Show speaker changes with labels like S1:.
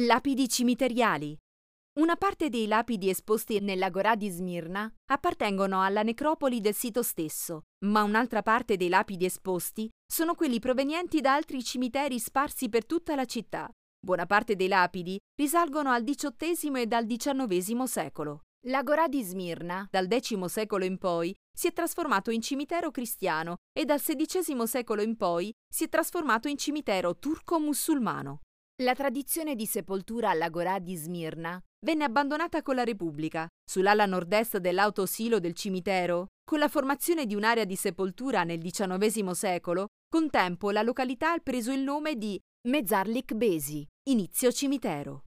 S1: Lapidi cimiteriali. Una parte dei lapidi esposti nell'Agorà di Smirna appartengono alla necropoli del sito stesso, ma un'altra parte dei lapidi esposti sono quelli provenienti da altri cimiteri sparsi per tutta la città. Buona parte dei lapidi risalgono al XVIII e dal XIX secolo. L'Agorà di Smirna, dal X secolo in poi, si è trasformato in cimitero cristiano e dal XVI secolo in poi si è trasformato in cimitero turco-musulmano. La tradizione di sepoltura all'Agorà di Smirna venne abbandonata con la Repubblica. Sull'ala nord-est dell'autosilo del cimitero, con la formazione di un'area di sepoltura nel XIX secolo, con tempo la località ha preso il nome di Mezarlik Besi, inizio cimitero.